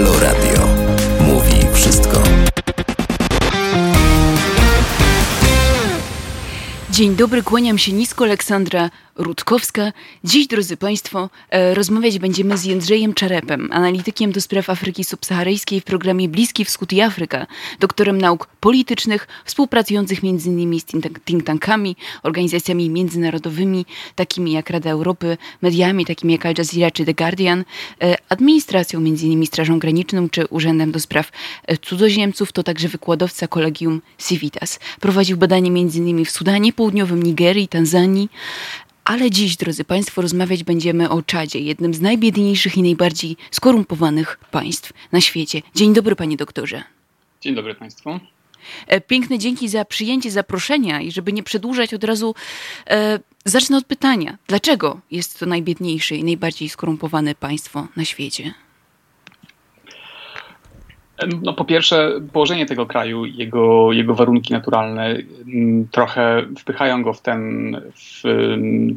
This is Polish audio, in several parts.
Halo Radio. Mówi wszystko. Dzień dobry, kłaniam się nisko, Aleksandra Rutkowska. Dziś, drodzy Państwo, e, rozmawiać będziemy z Jędrzejem Czarepem, analitykiem do spraw Afryki Subsaharyjskiej w programie Bliski Wschód i Afryka, doktorem nauk politycznych, współpracujących m.in. z think tankami, organizacjami międzynarodowymi, takimi jak Rada Europy, mediami takimi jak Al Jazeera czy The Guardian, e, administracją m.in. Strażą Graniczną czy Urzędem do Spraw e, Cudzoziemców, to także wykładowca Kolegium Civitas. Prowadził badania m.in. w Sudanie Południowym, Nigerii, Tanzanii, ale dziś, drodzy Państwo, rozmawiać będziemy o Czadzie, jednym z najbiedniejszych i najbardziej skorumpowanych państw na świecie. Dzień dobry, panie doktorze. Dzień dobry Państwu. E, piękne dzięki za przyjęcie zaproszenia i żeby nie przedłużać od razu, e, zacznę od pytania. Dlaczego jest to najbiedniejsze i najbardziej skorumpowane państwo na świecie? No, po pierwsze, położenie tego kraju, jego, jego warunki naturalne mm, trochę wpychają go w ten, w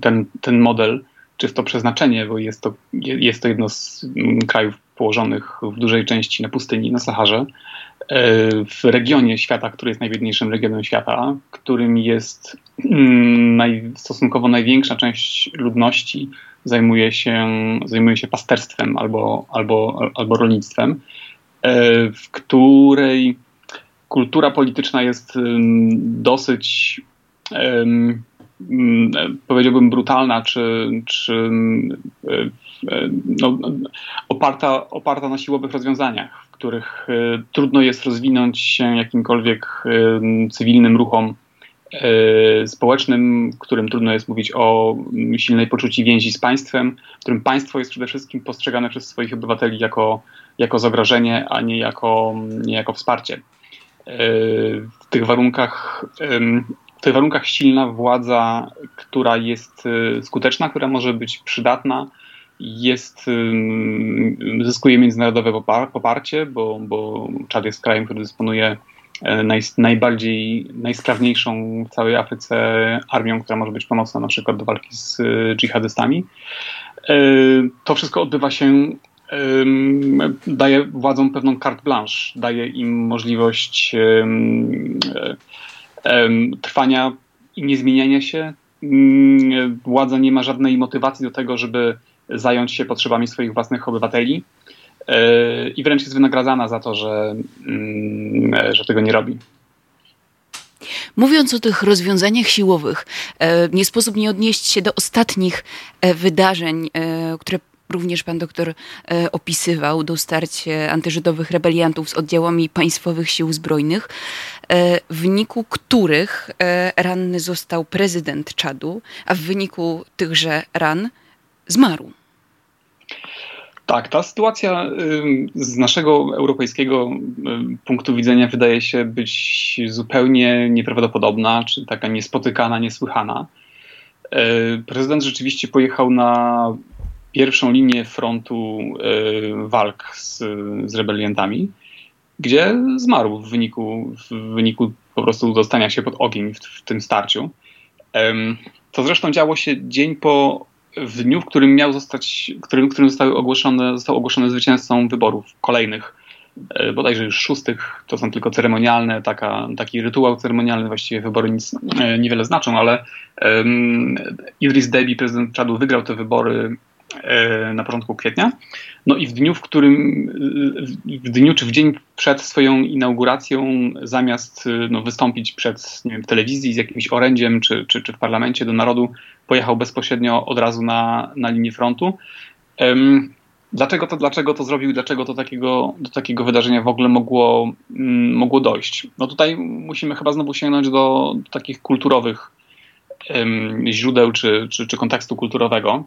ten, ten model, czy w to przeznaczenie, bo jest to, jest to jedno z mm, krajów położonych w dużej części na pustyni, na Saharze, e, w regionie świata, który jest najbiedniejszym regionem świata, którym jest mm, naj, stosunkowo największa część ludności zajmuje się, zajmuje się pasterstwem albo, albo, albo rolnictwem. E, w której kultura polityczna jest dosyć, powiedziałbym, brutalna, czy, czy e, e, no, oparta, oparta na siłowych rozwiązaniach, w których trudno jest rozwinąć się jakimkolwiek cywilnym ruchom społecznym, w którym trudno jest mówić o silnej poczuciu więzi z państwem, w którym państwo jest przede wszystkim postrzegane przez swoich obywateli jako jako zagrożenie, a nie jako, nie jako wsparcie. E, w tych warunkach w tych warunkach silna władza, która jest e, skuteczna, która może być przydatna, jest, zyskuje międzynarodowe poparcie, bo, bo Czad jest krajem, który dysponuje e, naj, najbardziej, najsprawniejszą w całej Afryce armią, która może być pomocna na przykład do walki z dżihadystami. To wszystko odbywa się daje władzom pewną carte blanche, daje im możliwość trwania i niezmieniania się. Mm, władza nie ma żadnej motywacji do tego, żeby zająć się potrzebami swoich własnych obywateli e, i wręcz jest wynagradzana za to, że, mm, że tego nie robi. Mówiąc o tych rozwiązaniach siłowych, e, nie sposób nie odnieść się do ostatnich e, wydarzeń, które również pan doktor e, opisywał, do starcie antyżydowych rebeliantów z oddziałami państwowych sił zbrojnych, e, w wyniku których e, ranny został prezydent Czadu, a w wyniku tychże ran zmarł. Tak, ta sytuacja z naszego europejskiego punktu widzenia wydaje się być zupełnie nieprawdopodobna, czy taka niespotykana, niesłychana. Prezydent rzeczywiście pojechał na pierwszą linię frontu e, walk z, z rebeliantami, gdzie zmarł w wyniku, w wyniku po prostu dostania się pod ogień w, w tym starciu. To zresztą działo się dzień po w dniu, w którym miał zostać, którym, którym zostały ogłoszone, został ogłoszony zwycięzcą wyborów kolejnych, e, bodajże już szóstych, to są tylko ceremonialne, taka, taki rytuał ceremonialny, właściwie wybory nic e, niewiele znaczą, ale um, Idris Deby, prezydent Czadu, wygrał te wybory na początku kwietnia. No i w dniu, w którym, w dniu czy w dzień przed swoją inauguracją, zamiast no, wystąpić przed nie wiem, w telewizji z jakimś orędziem czy, czy, czy w parlamencie do narodu, pojechał bezpośrednio od razu na, na linię frontu. Um, dlaczego, to, dlaczego to zrobił i dlaczego to takiego, do takiego wydarzenia w ogóle mogło, mm, mogło dojść? No tutaj musimy chyba znowu sięgnąć do, do takich kulturowych źródeł czy, czy, czy kontekstu kulturowego.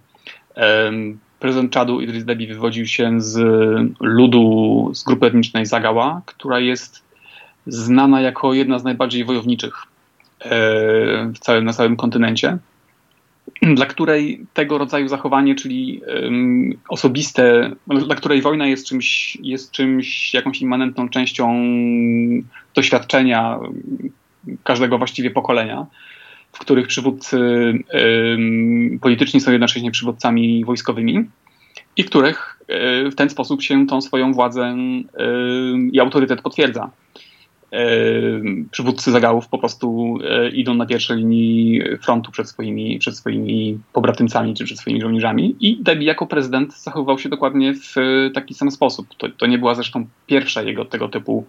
Prezydent Czadu Idris Deby wywodził się z ludu, z grupy etnicznej Zagała, która jest znana jako jedna z najbardziej wojowniczych e, w całym, na całym kontynencie, dla której tego rodzaju zachowanie, czyli osobiste, dla której wojna jest czymś, jest czymś jakąś immanentną częścią doświadczenia każdego właściwie pokolenia, w których przywódcy polityczni są jednocześnie przywódcami wojskowymi. i w których w ten sposób się tą swoją władzę i autorytet potwierdza. Przywódcy zagałów po prostu idą na pierwszej linii frontu przed swoimi, przed swoimi pobratymcami czy przed swoimi żołnierzami i Debi jako prezydent zachowywał się dokładnie w taki sam sposób. To, to nie była zresztą pierwsza jego tego typu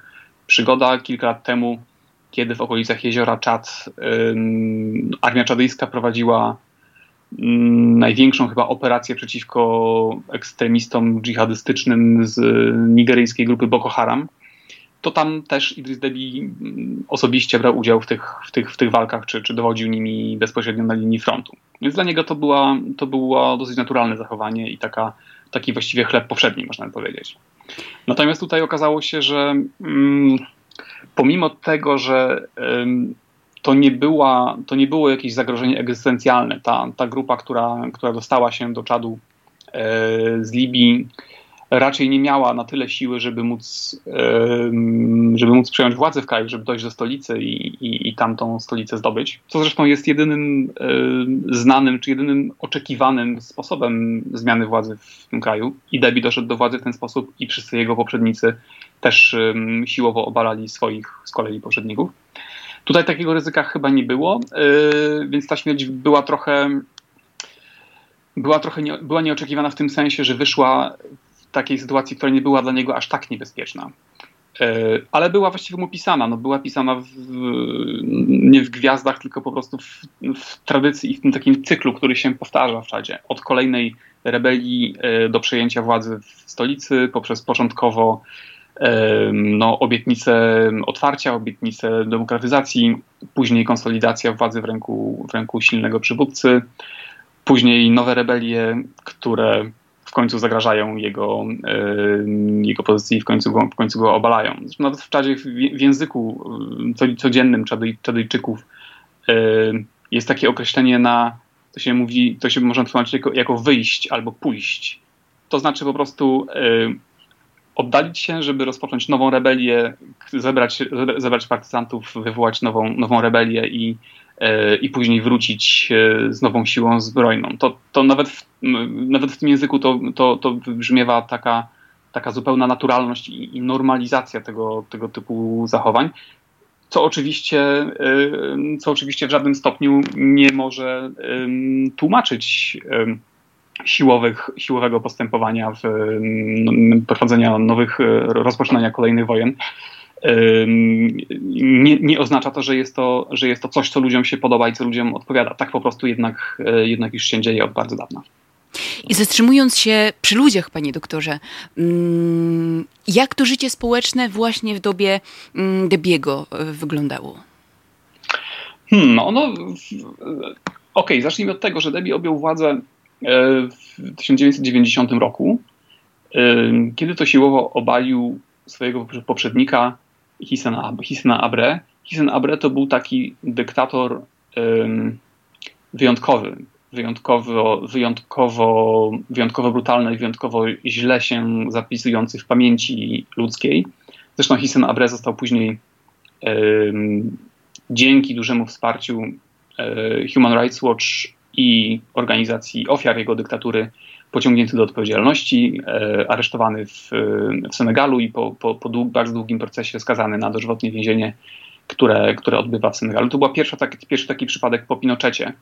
przygoda. Kilka lat temu, kiedy w okolicach jeziora Czad armia czadyjska prowadziła największą chyba operację przeciwko ekstremistom dżihadystycznym z nigeryjskiej grupy Boko Haram, to tam też Idris Deby osobiście brał udział w tych, w tych, w tych walkach, czy, czy dowodził nimi bezpośrednio na linii frontu. Więc dla niego to, była, to było dosyć naturalne zachowanie i taka, taki właściwie chleb powszedni, można powiedzieć. Natomiast tutaj okazało się, że pomimo tego, że to nie, była, to nie było jakieś zagrożenie egzystencjalne, ta, ta grupa, która, która dostała się do Czadu e, z Libii, raczej nie miała na tyle siły, żeby móc, żeby móc przejąć władzę w kraju, żeby dojść do stolicy i, i, i tamtą stolicę zdobyć. Co zresztą jest jedynym znanym, czy jedynym oczekiwanym sposobem zmiany władzy w tym kraju. I Debi doszedł do władzy w ten sposób i wszyscy jego poprzednicy też siłowo obalali swoich z kolei poprzedników. Tutaj takiego ryzyka chyba nie było, yy, więc ta śmierć była trochę była trochę nie, była nieoczekiwana w tym sensie, że wyszła w takiej sytuacji, która nie była dla niego aż tak niebezpieczna. Yy, ale była właściwie mu pisana. No, była pisana w, nie w gwiazdach, tylko po prostu w, w, tradycji i w tym takim cyklu, który się powtarza w czadzie. Od kolejnej rebelii yy, do przejęcia władzy w stolicy, poprzez początkowo no, obietnice otwarcia, obietnice demokratyzacji, później konsolidacja władzy w ręku, w ręku silnego przywódcy, później nowe rebelie, które w końcu zagrażają jego, jego pozycji i w końcu go, w końcu go obalają. Nawet w czadzie, w języku codziennym Czadyjczyków jest takie określenie na, to się mówi, to się można tłumaczyć jako, jako wyjść albo pójść. To znaczy po prostu oddalić się, żeby rozpocząć nową rebelię, zebrać, zebrać partyzantów, wywołać nową, nową rebelię i, e, i później wrócić e, z nową siłą zbrojną. To, to nawet, w, nawet w tym języku to, to, to wybrzmiewa taka, taka zupełna naturalność i, i normalizacja tego, tego typu zachowań co oczywiście, e, co oczywiście w żadnym stopniu nie może tłumaczyć siłowych, siłowego postępowania, w prowadzenia nowych, rozpoczynania kolejnych wojen. Nie, nie, oznacza to że, jest to, że jest to coś, co ludziom się podoba i co ludziom odpowiada. Tak po prostu jednak, e, jednak już się dzieje od bardzo dawna. I zatrzymując się przy ludziach, panie doktorze, mm, jak to życie społeczne właśnie w dobie mm, Debiego e, wyglądało? Hmm, ono. Okej, okay, zacznijmy od tego, że Debi objął władzę E, w 1990 roku, e, kiedy to siłowo obalił swojego poprzednika Hisena Abre. Hisen Abre to był taki dyktator wyjątkowy, wyjątkowo, wyjątkowo, wyjątkowo brutalny wyjątkowo źle się zapisujący w pamięci ludzkiej. Zresztą Hisen Abre został później dzięki dużemu wsparciu e, Human Rights Watch i organizacji ofiar jego dyktatury pociągnięty do odpowiedzialności, e, aresztowany w, w Senegalu i po, po, po dług, bardzo długim procesie skazany na dożywotnie więzienie, które, które odbywa w Senegalu. To był pierwszy taki, pierwszy taki przypadek po Pinochecie,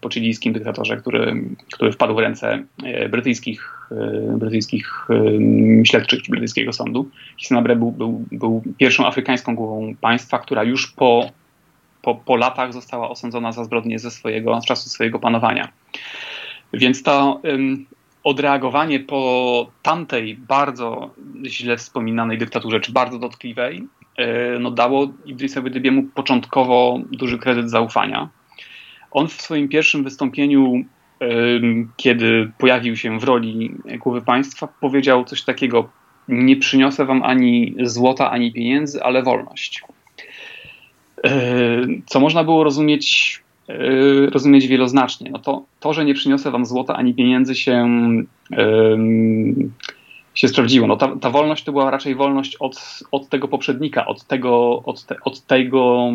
po chilijskim dyktatorze, który, który wpadł w ręce e, brytyjskich, e, brytyjskich śledczych czy brytyjskiego sądu. Hisnabre był, był, był pierwszą afrykańską głową państwa, która już po po, po latach została osądzona za zbrodnie ze swojego, z czasu swojego panowania. Więc to um, odreagowanie po tamtej bardzo źle wspominanej dyktaturze, czy bardzo dotkliwej, e, no dało Idrisowi Dybiemu początkowo duży kredyt zaufania. On w swoim pierwszym wystąpieniu, kiedy pojawił się w roli głowy państwa, powiedział coś takiego: Nie przyniosę wam ani złota, ani pieniędzy, ale wolność. E, co można było rozumieć, e, rozumieć wieloznacznie. No to, to, że nie przyniosę wam złota ani pieniędzy się, się sprawdziło. No ta, ta wolność to była raczej wolność od, od tego poprzednika, od tego, od, te, od, tego,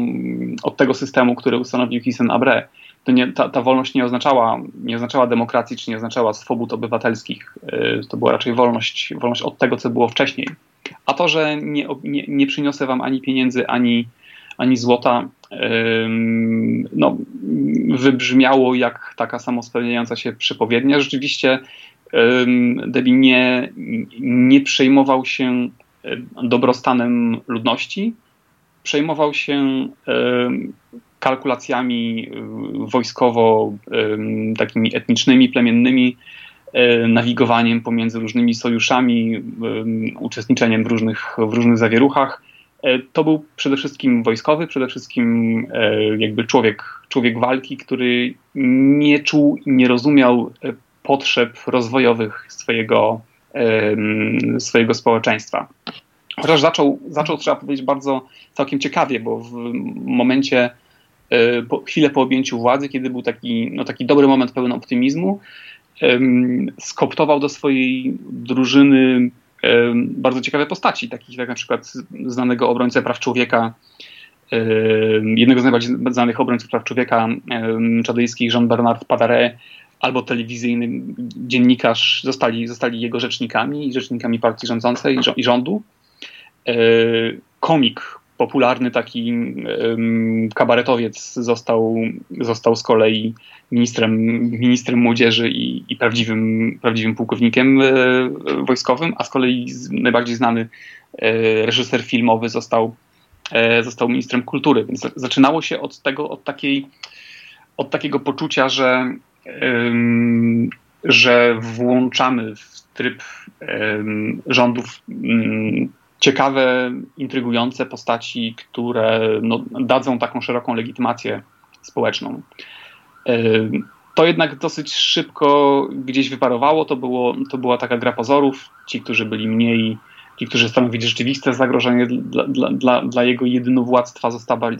od tego systemu, który ustanowił Hisen Abre. to nie, ta, ta wolność nie oznaczała, nie oznaczała demokracji, czy nie oznaczała swobód obywatelskich. To była raczej wolność, wolność od tego, co było wcześniej. A to, że nie, nie, nie przyniosę wam ani pieniędzy, ani, ani złota, no, wybrzmiało jak taka samospełniająca się przepowiednia. Rzeczywiście Debbie nie, nie przejmował się dobrostanem ludności, przejmował się kalkulacjami wojskowo, takimi etnicznymi, plemiennymi, nawigowaniem pomiędzy różnymi sojuszami, uczestniczeniem w różnych, w różnych zawieruchach. E, to był przede wszystkim wojskowy, przede wszystkim e, jakby człowiek, człowiek walki, który nie czuł i nie rozumiał e, potrzeb rozwojowych swojego, swojego społeczeństwa. Chociaż zaczął, zaczął, trzeba powiedzieć, bardzo całkiem ciekawie, bo w momencie, chwilę po objęciu władzy, kiedy był taki, no, taki dobry moment pełen optymizmu, skoptował do swojej drużyny bardzo ciekawe postaci, takich jak na przykład znanego obrońcę praw człowieka, jednego z najbardziej znanych obrońców praw człowieka czadyjskich, Jean-Bernard Padare, albo telewizyjny dziennikarz zostali, zostali jego rzecznikami i rzecznikami partii rządzącej i rządu. Komik, popularny taki kabaretowiec został, został z kolei ministrem, ministrem młodzieży i, i prawdziwym, prawdziwym pułkownikiem e, wojskowym, a z kolei najbardziej znany e, reżyser filmowy został, został ministrem kultury. Więc zaczynało się od tego, od takiej, od takiego poczucia, że że włączamy w tryb rządów mm, ciekawe, intrygujące postaci, które no, dadzą taką szeroką legitymację społeczną. To jednak dosyć szybko gdzieś wyparowało. To, było, to była taka gra pozorów. Ci, którzy byli mniej, ci, którzy stanowili rzeczywiste zagrożenie dla, dla, dla, dla jego jedynowładztwa, zostawali,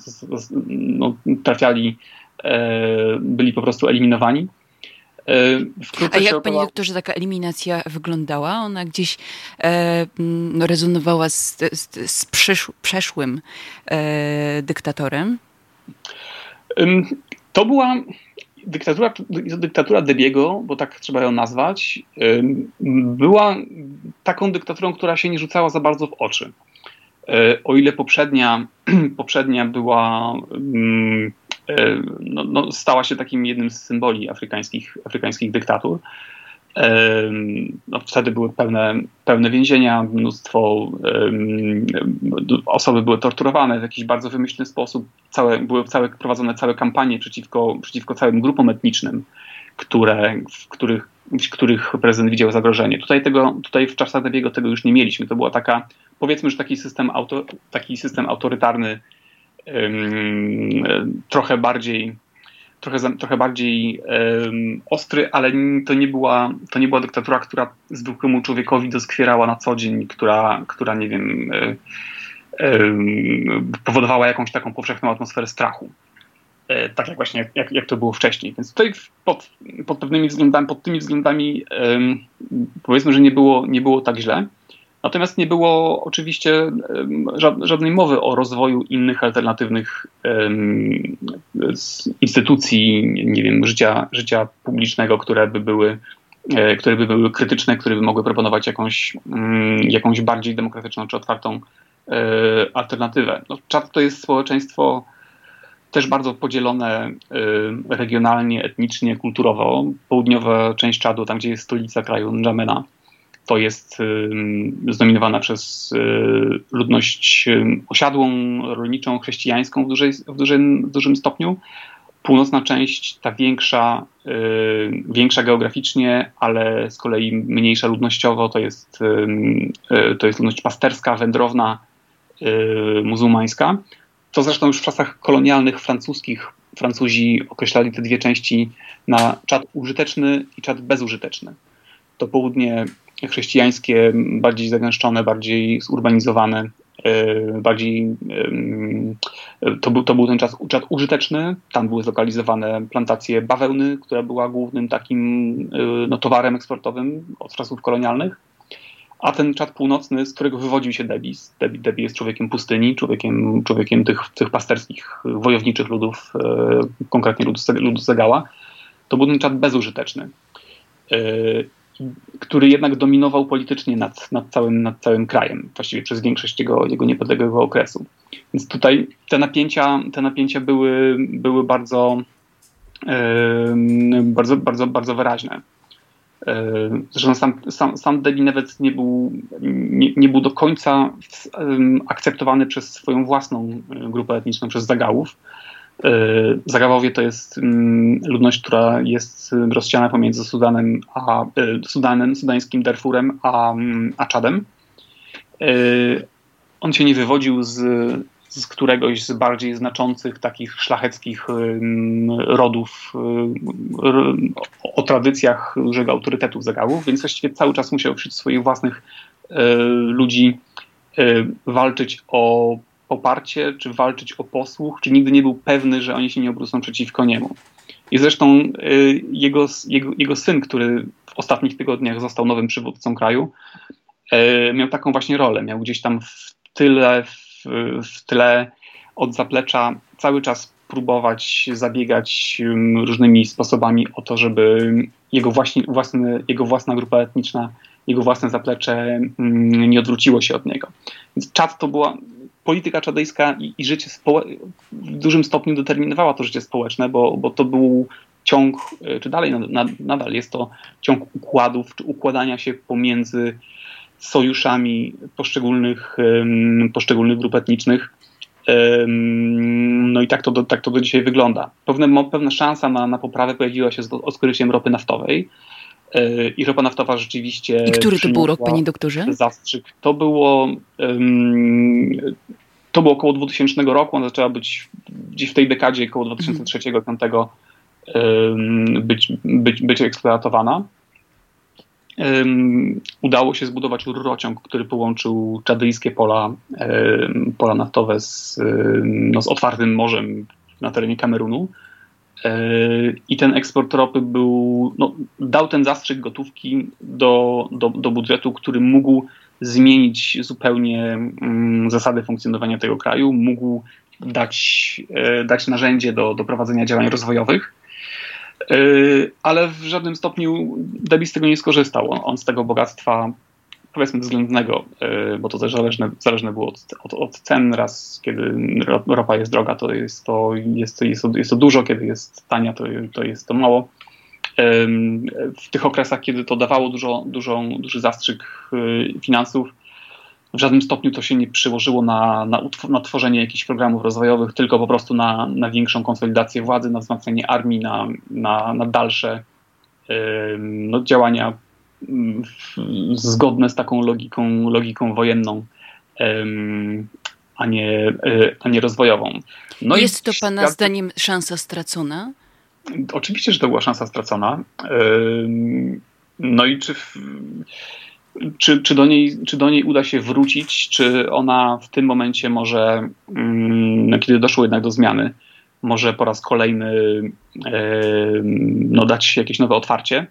no, trafiali, e, byli po prostu eliminowani. E, A jak, panie doktorze, taka eliminacja wyglądała? Ona gdzieś e, no, rezonowała z, z, z przysz, przeszłym e, dyktatorem? To była dyktatura, dyktatura Debiego, bo tak trzeba ją nazwać, była taką dyktaturą, która się nie rzucała za bardzo w oczy. E, o ile poprzednia, poprzednia była no, no, stała się takim jednym z symboli afrykańskich, afrykańskich dyktatur. E, no, wtedy były pełne, pełne więzienia, mnóstwo osoby były torturowane w jakiś bardzo wymyślny sposób. Całe, były całe, prowadzone całe kampanie przeciwko, przeciwko całym grupom etnicznym, które, w których, w których prezydent widział zagrożenie. Tutaj, tego, tutaj w czasach Debiego tego już nie mieliśmy. To była taka, powiedzmy, że taki system, auto, taki system autorytarny, trochę bardziej trochę, trochę bardziej um, ostry, ale to nie, była, to nie była dyktatura, która zwykłemu człowiekowi doskwierała na co dzień, która, która nie wiem, y, powodowała jakąś taką powszechną atmosferę strachu. Y, tak jak właśnie jak, jak to było wcześniej. Więc tutaj pod, pod pewnymi względami, pod tymi względami powiedzmy, że nie było, nie było tak źle. Natomiast nie było oczywiście żadnej mowy o rozwoju innych alternatywnych instytucji, nie wiem, życia, życia publicznego, które by były e, które by były krytyczne, które by mogły proponować jakąś, mm, jakąś bardziej demokratyczną czy otwartą e, alternatywę. No, Czad to jest społeczeństwo też bardzo podzielone e, regionalnie, etnicznie, kulturowo. Południowa część Czadu, tam gdzie jest stolica kraju, N'Djamena, to jest zdominowana przez y, ludność osiadłą, rolniczą, chrześcijańską w, dużej, w, dużym, w dużym stopniu. Północna część, ta większa, y, większa geograficznie, ale z kolei mniejsza ludnościowo, to jest, y, to jest ludność pasterska, wędrowna, muzułmańska. To zresztą już w czasach kolonialnych francuskich Francuzi określali te dwie części na czat użyteczny i czat bezużyteczny. To południe chrześcijańskie, bardziej zagęszczone, bardziej zurbanizowane, e, bardziej to był, to był ten czas użyteczny. Tam były zlokalizowane plantacje bawełny, która była głównym takim e, no, towarem eksportowym od czasów kolonialnych. a ten czad północny, z którego wywodził się Debis. Debi, Debi jest człowiekiem pustyni, człowiekiem, człowiekiem tych, tych pasterskich, wojowniczych ludów, e, konkretnie ludu, ludu Zagała. To był ten czad bezużyteczny, który jednak dominował politycznie nad, nad, całym, nad całym krajem, właściwie przez większość jego, jego niepodległego okresu. Więc tutaj te napięcia, te napięcia były, były bardzo, e, bardzo, bardzo, bardzo wyraźne. E, zresztą sam, sam, sam Debi nawet nie był, nie, nie, był do końca akceptowany przez swoją własną e, grupę etniczną, przez Zagałów. E, Zagawowie to jest mm, ludność, która jest rozsiana pomiędzy Sudanem, a, Sudanem sudańskim Darfurem a, mm, a Czadem. On się nie wywodził z z któregoś z bardziej znaczących takich szlacheckich rodów o tradycjach dużego autorytetu zagałów, więc właściwie cały czas musiał wśród swoich własnych e, ludzi e, walczyć o poparcie, czy walczyć o posłuch, czy nigdy nie był pewny, że oni się nie obrócą przeciwko niemu. I zresztą e, jego, jego, jego syn, który w ostatnich tygodniach został nowym przywódcą kraju, miał taką właśnie rolę. Miał gdzieś tam w tyle, w w tle od zaplecza cały czas próbować zabiegać różnymi sposobami o to, żeby jego, właśnie, własny, jego własna grupa etniczna, jego własne zaplecze nie odwróciło się od niego. Więc czad to była polityka czadyjska i, i życie w dużym stopniu determinowała to życie społeczne, bo, bo to był ciąg, e, czy dalej nadal jest to ciąg układów, czy układania się pomiędzy sojuszami poszczególnych, poszczególnych grup etnicznych. No i tak to, do, tak to do dzisiaj wygląda. Pewne, pewna szansa na, na poprawę pojawiła się z odkryciem ropy naftowej. E, I ropa naftowa rzeczywiście. I który to był rok, panie doktorze? Zastrzyk. To było. to było około 2000 roku. Ona zaczęła być gdzieś w tej dekadzie, około 2003-2005 być, być, być eksploatowana udało się zbudować rurociąg, który połączył czadyjskie pola, pola naftowe z, no, z otwartym morzem na terenie Kamerunu. E, I ten eksport ropy był, no, dał ten zastrzyk gotówki do, do, do budżetu, który mógł zmienić zupełnie mm, zasady funkcjonowania tego kraju, mógł dać, e, dać narzędzie do, do prowadzenia działań rozwojowych. Yy, ale w żadnym stopniu Debbie z tego nie skorzystał. On z tego bogactwa powiedzmy względnego, yy, bo to też zależne, zależne było od, od, od, cen. Raz, kiedy ropa jest droga, to jest to, jest, jest, to, jest to dużo, kiedy jest tania, to, to jest to mało. W tych okresach, kiedy to dawało dużo, dużo, duży zastrzyk finansów, w żadnym stopniu to się nie przyłożyło na, na, na tworzenie jakichś programów rozwojowych, tylko po prostu na, na większą konsolidację władzy, na wzmacnianie armii, na, na, na dalsze no, działania zgodne z taką logiką, logiką wojenną, a, nie, y, a nie rozwojową. No Jest to Pana świat... zdaniem szansa stracona? Oczywiście, że to była szansa stracona. No i czy. Czy, czy, do niej, czy do niej uda się wrócić, czy ona w tym momencie może, mm, no, kiedy doszło jednak do zmiany, może po raz kolejny e, no, dać jakieś nowe otwarcie,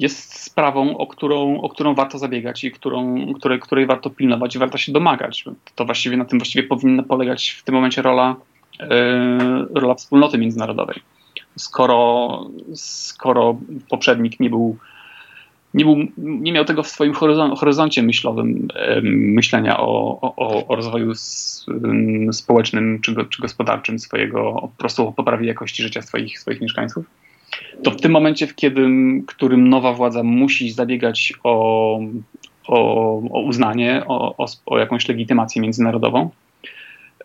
jest sprawą, o którą, o którą warto zabiegać i którą, której, której warto pilnować i warto się domagać. To właściwie na tym właściwie powinna polegać w tym momencie rola, e, rola wspólnoty międzynarodowej. Skoro, skoro poprzednik nie był nie, był, nie miał tego w swoim horyzoncie myślowym myślenia o, o, o rozwoju społecznym czy, czy gospodarczym swojego, po prostu o poprawie jakości życia swoich, swoich mieszkańców, to w tym momencie, w kiedy, którym nowa władza musi zabiegać o, o, o uznanie, o, o, jakąś legitymację międzynarodową,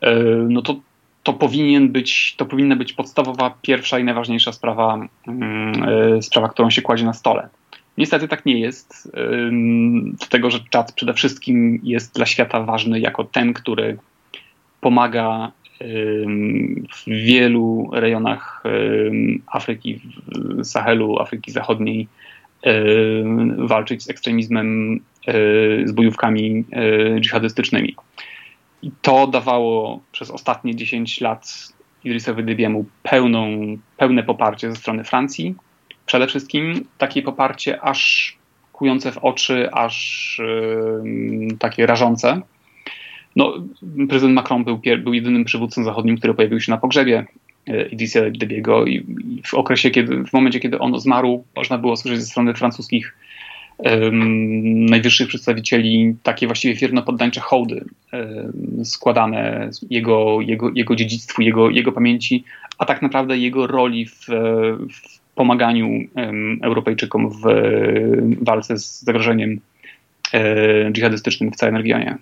e, no to to powinien być, to powinna być podstawowa, pierwsza i najważniejsza sprawa, e, sprawa, którą się kładzie na stole. Niestety tak nie jest, dlatego że czat przede wszystkim jest dla świata ważny jako ten, który pomaga w wielu rejonach Afryki, Sahelu, Afryki Zachodniej walczyć z ekstremizmem, z bojówkami dżihadystycznymi. I to dawało przez ostatnie 10 lat Idrisowi Dybiemu pełną, pełne poparcie ze strony Francji, przede wszystkim takie poparcie aż, kujące w oczy, aż takie rażące. No, prezydent Macron był, był jedynym przywódcą zachodnim, który pojawił się na pogrzebie Idrissa Debiego i w okresie, kiedy, w momencie, kiedy on zmarł, można było słyszeć ze strony francuskich um, najwyższych przedstawicieli takie właściwie wiernopoddańcze hołdy um, składane jego, jego, jego dziedzictwu, jego, jego pamięci, a tak naprawdę jego roli w, w pomaganiu um, Europejczykom w walce z zagrożeniem e, dżihadystycznym w całym regionie.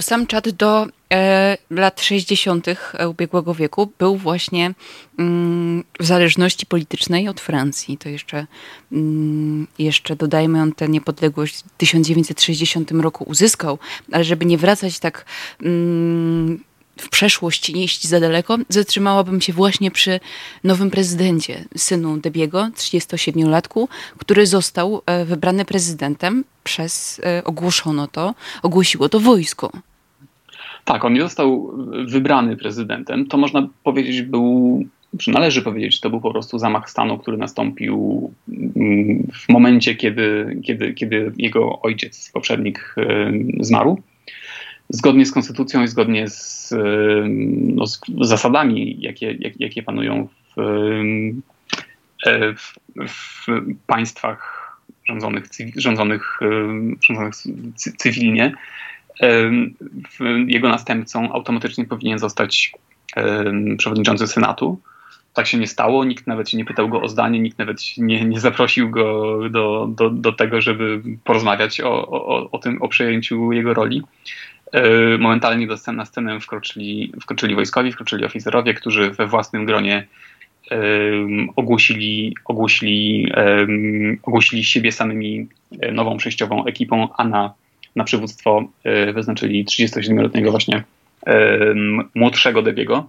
Sam czat do e, lat 60. ubiegłego wieku był właśnie mm, w zależności politycznej od Francji. To jeszcze, mm, jeszcze dodajmy, on tę niepodległość w 1960 roku uzyskał, ale żeby nie wracać tak mm, w przeszłość nie iść za daleko, zatrzymałabym się właśnie przy nowym prezydencie, synu Debiego, 37-latku, który został e, wybrany prezydentem przez, e, ogłoszono to, ogłosiło to wojsko. Tak, on nie został wybrany prezydentem. To można powiedzieć był, czy należy powiedzieć, to był po prostu zamach stanu, który nastąpił mm, w momencie, kiedy, kiedy, kiedy jego ojciec, poprzednik, e, zmarł zgodnie z konstytucją i zgodnie z, no, z zasadami, jakie, jak, jakie panują w, e, w, w, państwach rządzonych, rządzonych, rządzonych cywilnie, jego następcą automatycznie powinien zostać przewodniczący Senatu. Tak się nie stało, nikt nawet się nie pytał go o zdanie, nikt nawet nie, nie zaprosił go do, do, do tego, żeby porozmawiać o, o, o tym, o przejęciu jego roli. E, momentalnie do na scenę wkroczyli, wkroczyli wojskowi, wkroczyli oficerowie, którzy we własnym gronie ogłosili, ogłosili, ogłosili siebie samymi e, nową przejściową ekipą, a na, na przywództwo um, wyznaczyli 37-letniego właśnie młodszego Debiego.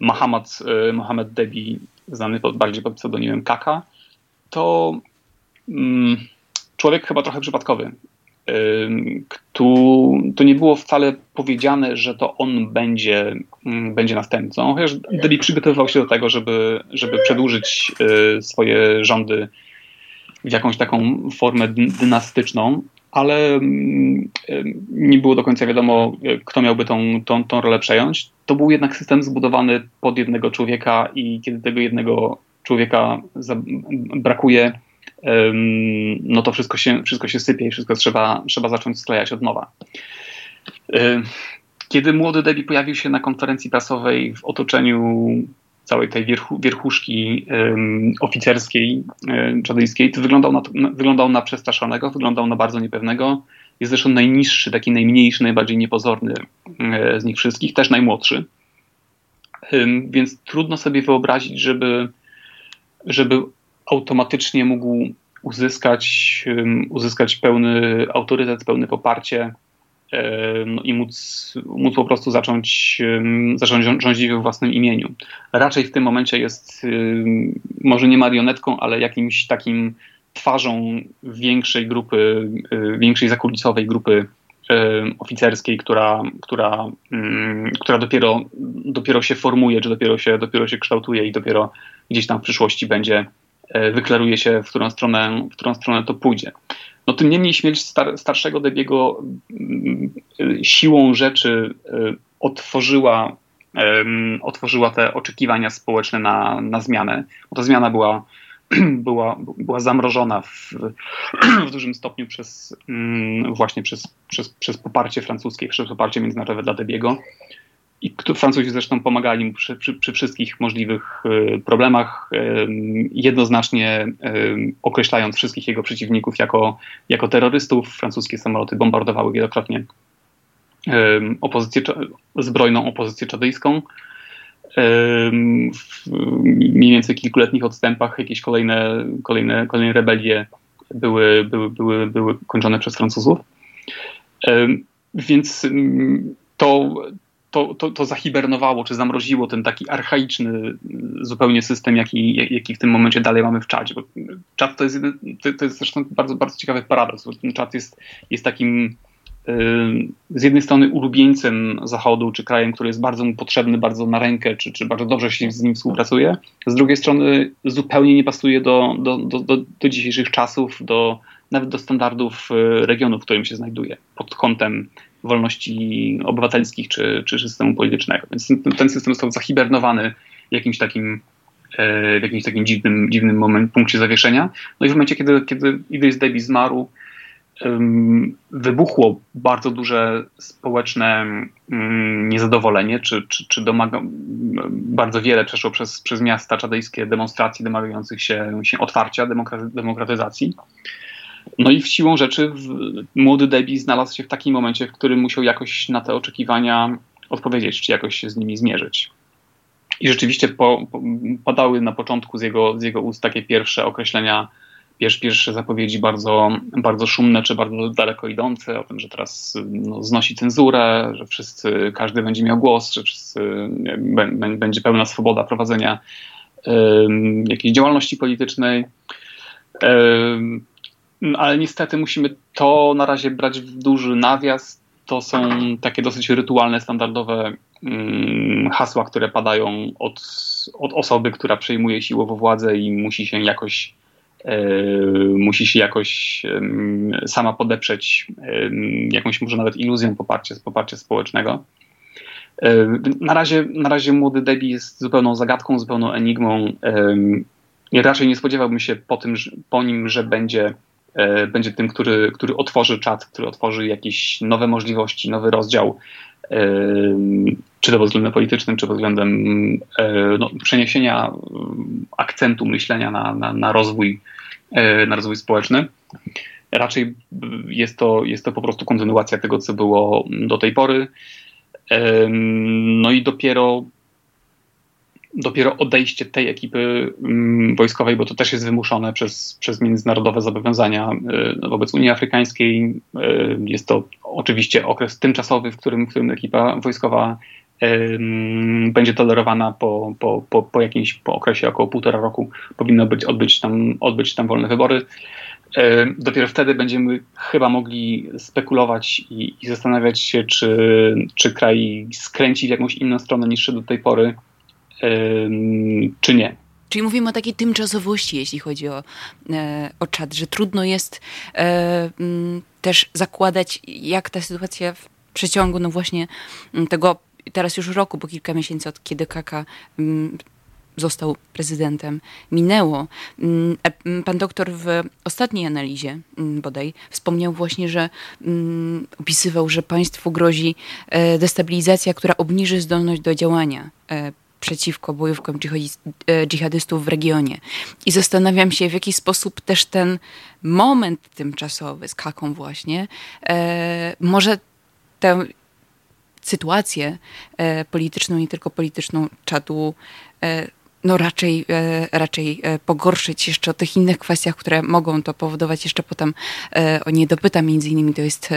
Mohamed, Mohamed Debi, znany pod, bardziej pod pseudonimem Kaka, to um, człowiek chyba trochę przypadkowy to nie było wcale powiedziane, że to on będzie, mm, będzie następcą, chociaż Debi przygotowywał się do tego, żeby, żeby przedłużyć y, swoje rządy w jakąś taką formę dynastyczną, ale mm, nie było do końca wiadomo, kto miałby tą, tą, tą rolę przejąć. To był jednak system zbudowany pod jednego człowieka i kiedy tego jednego człowieka brakuje, no to wszystko się, wszystko się sypie i wszystko trzeba, trzeba zacząć sklejać od nowa. Kiedy młody Debbie pojawił się na konferencji prasowej w otoczeniu całej tej wierchu, wierchuszki oficerskiej, um, czadyjskiej, to wyglądał na, wyglądał na przestraszonego, wyglądał na bardzo niepewnego. Jest zresztą najniższy, taki najmniejszy, najbardziej niepozorny um, z nich wszystkich, też najmłodszy. Więc trudno sobie wyobrazić, żeby, żeby automatycznie mógł uzyskać, uzyskać pełny autorytet, pełne poparcie no i móc, móc po prostu zacząć, zacząć rządzić we własnym imieniu. Raczej w tym momencie jest może nie marionetką, ale jakimś takim twarzą większej grupy, y, większej zakulisowej grupy oficerskiej, która, która, która dopiero, dopiero się formuje, czy dopiero się, dopiero się kształtuje i dopiero gdzieś tam w przyszłości będzie, wyklaruje się, w którą stronę, w którą stronę to pójdzie. No tym niemniej śmierć star starszego Debiego mm, siłą rzeczy e, otworzyła, otworzyła te oczekiwania społeczne na, na zmianę. Bo ta zmiana była, była, była zamrożona w, w dużym stopniu przez mm, właśnie przez, przez, przez poparcie francuskie, przez poparcie międzynarodowe dla Debiego i Francuzi zresztą pomagali mu przy, przy, przy wszystkich możliwych y, problemach, y, jednoznacznie y, określając wszystkich jego przeciwników jako, jako terrorystów. Francuskie samoloty bombardowały wielokrotnie opozycję, zbrojną opozycję czadyjską. W mniej więcej kilkuletnich odstępach jakieś kolejne, kolejne, kolejne rebelie były, były, były, były kończone przez Francuzów. Więc to, to, to, to zahibernowało, czy zamroziło ten taki archaiczny zupełnie system, jaki, jaki w tym momencie dalej mamy w czacie. Bo czat to jest, to jest zresztą bardzo, bardzo ciekawy paradoks, bo ten czat jest, jest takim z jednej strony ulubieńcem Zachodu, czy krajem, który jest bardzo mu potrzebny, bardzo na rękę, czy, czy bardzo dobrze się z nim współpracuje, z drugiej strony zupełnie nie pasuje do, do, do, do, do dzisiejszych czasów, do, nawet do standardów regionu, w którym się znajduje, pod kątem wolności obywatelskich czy, czy systemu politycznego. Więc ten system został zahibernowany w jakimś takim w jakimś takim dziwnym, dziwnym moment, punkcie zawieszenia. No i w momencie, kiedy, kiedy Idris Deby zmarł, wybuchło bardzo duże społeczne niezadowolenie, czy, czy, czy domaga, bardzo wiele przeszło przez, przez miasta czadyjskie demonstracji domagających się, się otwarcia, demokratyzacji. No i w siłą rzeczy młody Debbie znalazł się w takim momencie, w którym musiał jakoś na te oczekiwania odpowiedzieć, czy jakoś się z nimi zmierzyć. I rzeczywiście po, po, padały na początku z jego, z jego ust takie pierwsze określenia, pierwsze, pierwsze zapowiedzi bardzo, bardzo szumne czy bardzo daleko idące o tym, że teraz no, znosi cenzurę, że wszyscy, każdy będzie miał głos, że wszyscy, będzie pełna swoboda prowadzenia um, jakiejś działalności politycznej. Ale niestety musimy to na razie brać w duży nawias. To są takie dosyć rytualne, standardowe um, hasła, które padają od, od osoby, która przejmuje siłowo władzę i musi się jakoś e, musi się jakoś sama podeprzeć jakąś może nawet iluzją poparcia, poparcia społecznego. E, na razie, na razie młody Debbie jest zupełną zagadką, zupełną enigmą. Ja raczej nie spodziewałbym się po, tym, po nim, że będzie będzie tym, który, który otworzy czat, który otworzy jakieś nowe możliwości, nowy rozdział, e, czy to pod względem politycznym, czy pod względem e, no, przeniesienia akcentu myślenia na, na, na, rozwój, na rozwój społeczny. Raczej jest to, jest to po prostu kontynuacja tego, co było do tej pory. No i dopiero dopiero odejście tej ekipy mm, wojskowej, bo to też jest wymuszone przez, przez międzynarodowe zobowiązania y, wobec Unii Afrykańskiej. Y, jest to oczywiście okres tymczasowy, w którym, w którym ekipa wojskowa będzie tolerowana po, po, po, po jakimś po okresie około półtora roku. Powinno być, odbyć, tam, odbyć tam wolne wybory. Y, dopiero wtedy będziemy chyba mogli spekulować i, i zastanawiać się, czy, czy kraj skręci w jakąś inną stronę niż do tej pory czy nie. Czyli mówimy o takiej tymczasowości, jeśli chodzi o, e, o czat, że trudno jest e, też zakładać, jak ta sytuacja w przeciągu, no właśnie tego teraz już roku, bo kilka miesięcy od kiedy Kaka został prezydentem, minęło. E, pan doktor w ostatniej analizie bodaj wspomniał właśnie, że opisywał, że państwu grozi destabilizacja, która obniży zdolność do działania przeciwko bojówkom e, dżihadystów w regionie. I zastanawiam się, w jaki sposób też ten moment tymczasowy z Kaką właśnie e, może tę sytuację e, polityczną, nie tylko polityczną czatu e, no raczej, e, raczej e, pogorszyć jeszcze o tych innych kwestiach, które mogą to powodować. Jeszcze potem e, o nie dopytam, między innymi to jest,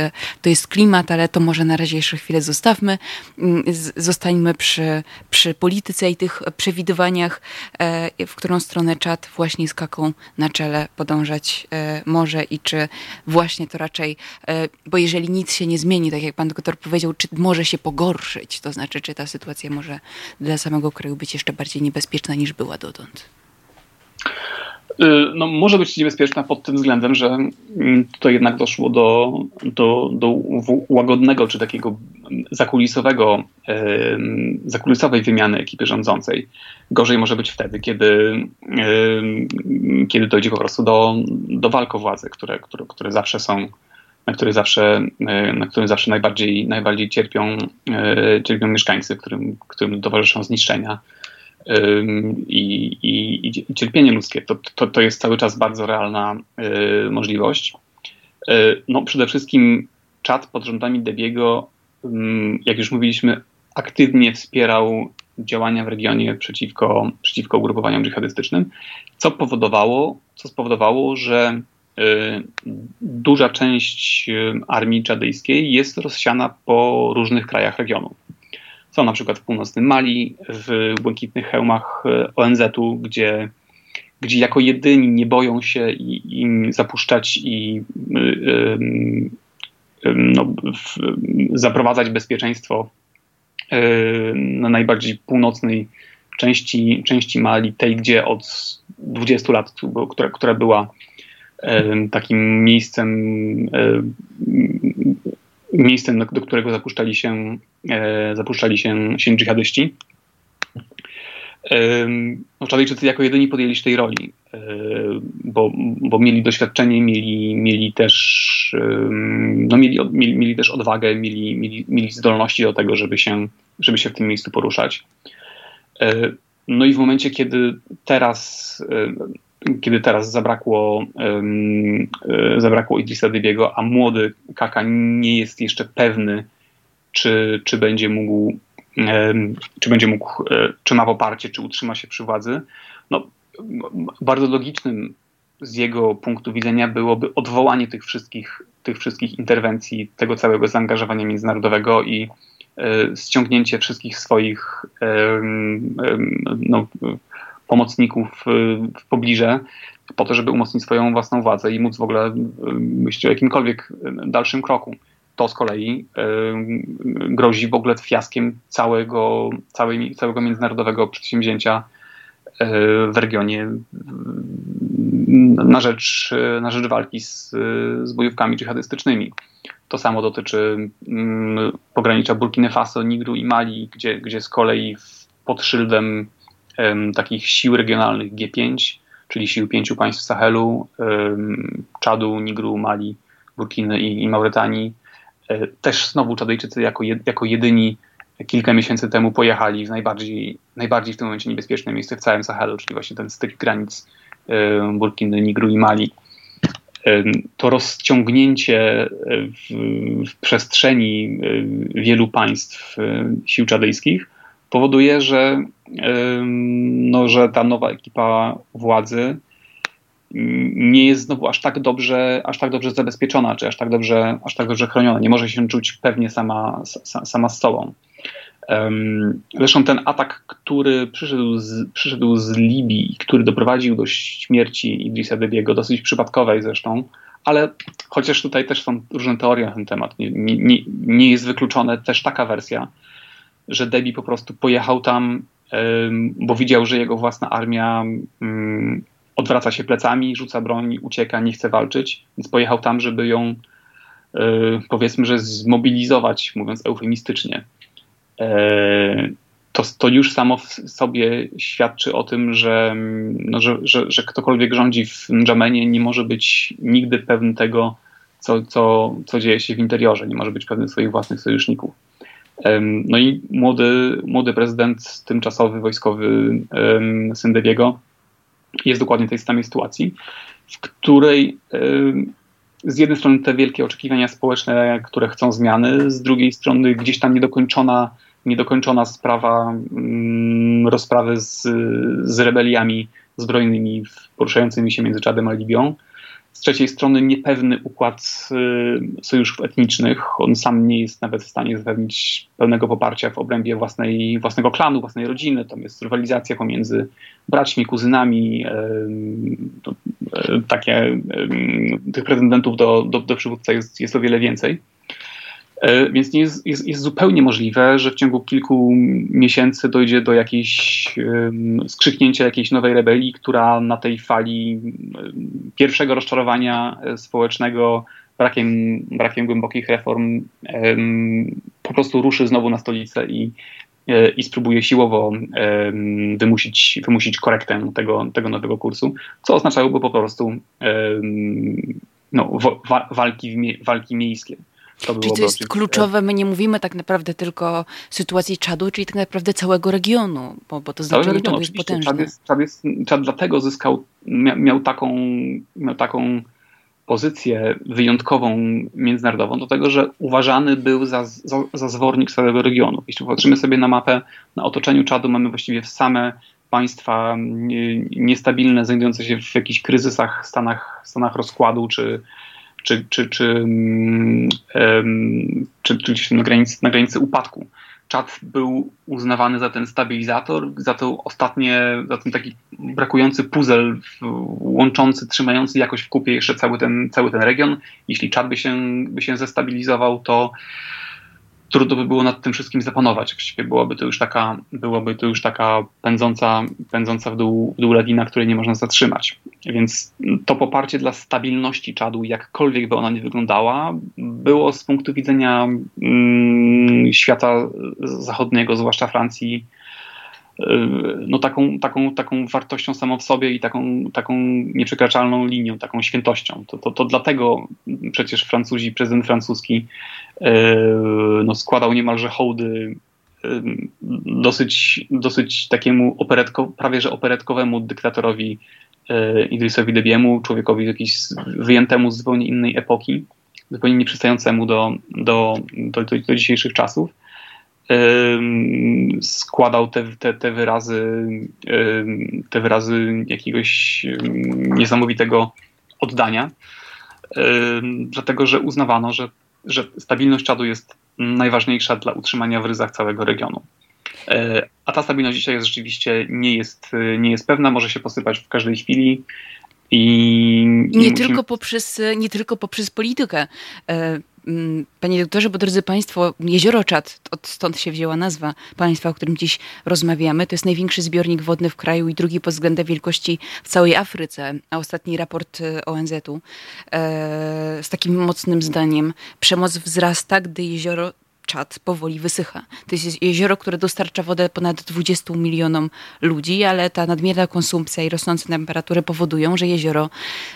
to jest klimat, ale to może na razie jeszcze chwilę zostawmy. Mm, zostańmy przy, przy polityce i tych przewidywaniach, w którą stronę czat właśnie z kaką na czele podążać może i czy właśnie to raczej, bo jeżeli nic się nie zmieni, tak jak pan doktor powiedział, czy może się pogorszyć, to znaczy, czy ta sytuacja może dla samego kraju być jeszcze bardziej niebezpieczna niż była dotąd? Y, no, może być niebezpieczna pod tym względem, że mm, tutaj jednak doszło do, do, do łagodnego czy takiego zakulisowego, zakulisowej wymiany ekipy rządzącej. Gorzej może być wtedy, kiedy, kiedy dojdzie po prostu do, do walk o które, które, które zawsze są, na które zawsze, y, na którym zawsze najbardziej, najbardziej cierpią, y, cierpią mieszkańcy, którym, którym towarzyszą zniszczenia i, i, i cierpienie ludzkie. To, to, to jest cały czas bardzo realna y, możliwość. Y, no, przede wszystkim czat pod rządami Debiego, jak już mówiliśmy, aktywnie wspierał działania w regionie przeciwko, przeciwko ugrupowaniom dżihadystycznym, co powodowało, co spowodowało, że y, duża część armii czadyjskiej jest rozsiana po różnych krajach regionu. Są na przykład w północnym Mali, w błękitnych hełmach e, ONZ-u, gdzie, gdzie jako jedyni nie boją się im zapuszczać i, no, w, zaprowadzać bezpieczeństwo na najbardziej północnej części, części Mali, tej, gdzie od 20 lat, która, która była takim miejscem, miejscem, do którego zapuszczali się, e, zapuszczali się, się dżihadyści. No, Czadejczycy jako jedyni podjęli się tej roli, e, bo, bo mieli doświadczenie, mieli, mieli, też, no mieli, mieli, mieli też odwagę, mieli, mieli, mieli zdolności do tego, żeby się, żeby się w tym miejscu poruszać. E, no i w momencie, kiedy teraz, kiedy teraz zabrakło, e, zabrakło Idrisa Dybiego, a młody Kaka nie jest jeszcze pewny, czy, czy będzie mógł, czy będzie mógł, e, czy ma poparcie, czy utrzyma się przy władzy, no, bardzo logicznym z jego punktu widzenia byłoby odwołanie tych wszystkich, tych wszystkich interwencji, tego całego zaangażowania międzynarodowego i e, ściągnięcie wszystkich swoich no, pomocników w pobliże, po to, żeby umocnić swoją własną władzę i móc w ogóle myśleć o jakimkolwiek dalszym kroku. To z kolei grozi w ogóle fiaskiem całego, całego międzynarodowego przedsięwzięcia w regionie na rzecz, na rzecz walki z, z bojówkami dżihadystycznymi. To samo dotyczy pogranicza Burkina Faso, Nigru i Mali, gdzie, gdzie z kolei pod szyldem takich sił regionalnych G5, czyli sił pięciu państw Sahelu, Czadu, Nigru, Mali, Burkiny i, i Mauretanii. E, też znowu Czadejczycy jako, jako jedyni kilka miesięcy temu pojechali w najbardziej, najbardziej w tym momencie niebezpieczne miejsce w całym Sahelu, czyli właśnie ten styk granic Burkiny, Nigru i Mali. To rozciągnięcie w, w przestrzeni wielu państw sił czadejskich powoduje, że, no, że ta nowa ekipa władzy nie jest znowu aż tak dobrze, aż tak dobrze zabezpieczona, czy aż tak dobrze, aż tak dobrze chroniona. Nie może się czuć pewnie sama, sama z sobą. Zresztą ten atak, który przyszedł z, przyszedł z Libii, który doprowadził do śmierci Idrisa Debiego, dosyć przypadkowej zresztą, ale chociaż tutaj też są różne teorie na ten temat, nie, nie, nie jest wykluczone też taka wersja, że Debi po prostu pojechał tam, bo widział, że jego własna armia odwraca się plecami, rzuca broń, ucieka, nie chce walczyć, więc pojechał tam, żeby ją e, powiedzmy, że zmobilizować, mówiąc eufemistycznie. E, to, to już samo w sobie świadczy o tym, że, no, że, że, że ktokolwiek rządzi w N'Djamenie nie może być nigdy pewny tego, co, co, co dzieje się w interiorze, nie może być pewny swoich własnych sojuszników. No i młody, młody prezydent, tymczasowy wojskowy Syndebiego jest dokładnie w tej samej sytuacji, w której z jednej strony te wielkie oczekiwania społeczne, które chcą zmiany, z drugiej strony gdzieś tam niedokończona, niedokończona sprawa rozprawy z, z rebeliami zbrojnymi poruszającymi się między Czadem a Libią z trzeciej strony niepewny układ y, sojuszów etnicznych. On sam nie jest nawet w stanie zapewnić pełnego poparcia w obrębie własnej, własnego klanu, własnej rodziny. Tam jest rywalizacja pomiędzy braćmi, kuzynami. Takie, tych pretendentów do, do, do przywódca jest, jest o wiele więcej. E, więc nie jest, jest, jest, zupełnie możliwe, że w ciągu kilku miesięcy dojdzie do jakiejś skrzyknięcia jakiejś nowej rebelii, która na tej fali pierwszego rozczarowania e, społecznego brakiem, brakiem głębokich reform po prostu ruszy znowu na stolicę i, e, i spróbuje siłowo wymusić, wymusić korektę tego, tego nowego kursu, co oznaczałoby po prostu no, walki, walki miejskie. To czyli to jest kluczowe, my nie mówimy tak naprawdę tylko sytuacji Czadu, czyli tak naprawdę całego regionu, bo, bo to znaczenie regionu, jest potężne. Czad, jest, Czad, jest, Czad dlatego zyskał, miał, taką, miał taką pozycję wyjątkową międzynarodową, do tego, że uważany był za, za, za zwornik całego regionu. Jeśli popatrzymy sobie na mapę, na otoczeniu Czadu mamy właściwie same państwa niestabilne, znajdujące się w jakichś kryzysach, stanach, stanach rozkładu, czy, czy, czy, czy, czy gdzieś na granicy, na granicy upadku. Czad był uznawany za ten stabilizator, za to ostatnie, za ten taki brakujący puzzle łączący, trzymający jakoś w kupie jeszcze cały ten, cały ten region. Jeśli Czad by się, by się zestabilizował, to trudno by było nad tym wszystkim zapanować. Właściwie byłaby to już taka, byłaby to już taka pędząca, pędząca w, dół, w dół lawina, której nie można zatrzymać. Więc to poparcie dla stabilności Czadu, jakkolwiek by ona nie wyglądała, było z punktu widzenia mm, świata zachodniego, zwłaszcza Francji, no taką, taką, taką wartością samą w sobie i taką, taką nieprzekraczalną linią, taką świętością. To, to, to dlatego przecież Francuzi, prezydent francuski e, no, składał niemalże hołdy e, dosyć, dosyć takiemu operetko, prawie że operetkowemu dyktatorowi Idrisowi Debiemu, człowiekowi jakiś wyjętemu z zupełnie innej epoki, zupełnie nieprzystającemu do, do, do, do dzisiejszych czasów składał te, te, te wyrazy, te wyrazy jakiegoś niesamowitego oddania, dlatego że uznawano, że, że stabilność czadu jest najważniejsza dla utrzymania w ryzach całego regionu. E, a ta stabilność dzisiaj jest rzeczywiście nie jest, nie jest pewna, może się posypać w każdej chwili. I, nie, musimy... tylko poprzez, nie tylko poprzez politykę. Mm, panie doktorze, bo drodzy Państwo, Jezioro Czad, stąd się wzięła nazwa państwa, o którym dziś rozmawiamy, to jest największy zbiornik wodny w kraju i drugi pod względem wielkości w całej Afryce. A ostatni raport e, ONZ-u e, z takim mocnym zdaniem. Przemoc wzrasta, gdy jezioro Czad powoli wysycha. To jest jezioro, które dostarcza wodę ponad 20 milionom ludzi, ale ta nadmierna konsumpcja i rosnące temperatury powodują, że jezioro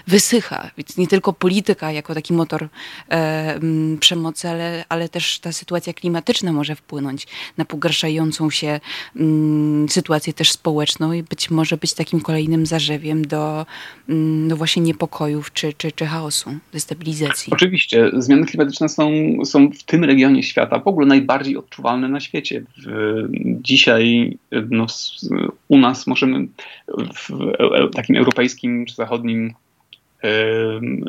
wysycha. Więc nie tylko polityka jako taki motor e, przemocy, ale, ale też ta sytuacja klimatyczna może wpłynąć na pogarszającą się m, sytuację też społeczną i być może być takim kolejnym zarzewiem do no właśnie niepokojów czy, czy, czy chaosu, destabilizacji. Oczywiście. Zmiany klimatyczne są, są w tym regionie świata w ogóle najbardziej odczuwalne na świecie. Dzisiaj no, u nas możemy w takim europejskim czy zachodnim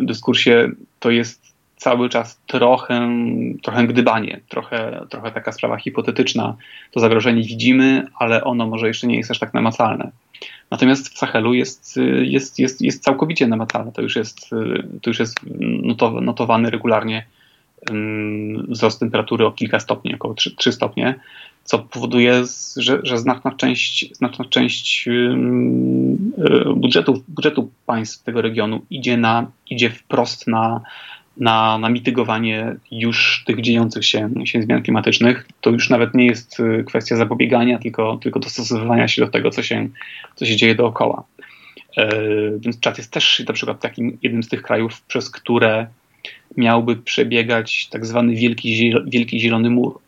dyskursie to jest cały czas trochę, trochę gdybanie, trochę, trochę taka sprawa hipotetyczna. To zagrożenie widzimy, ale ono może jeszcze nie jest aż tak namacalne. Natomiast w Sahelu jest, jest, jest, jest całkowicie namacalne. To już jest, to już jest notowany regularnie wzrost temperatury o kilka stopni, około 3, 3 stopnie, co powoduje, że, że znaczna część, znaczna część budżetu, budżetu państw tego regionu idzie, na, idzie wprost na, na, na mitygowanie już tych dziejących się, się zmian klimatycznych. To już nawet nie jest y, kwestia zapobiegania, tylko, tylko dostosowywania się do tego, co się, co się dzieje dookoła. E, więc Czad jest też na przykład takim jednym z tych krajów, przez które miałby przebiegać tak zwany wielki, wielki zielony mur,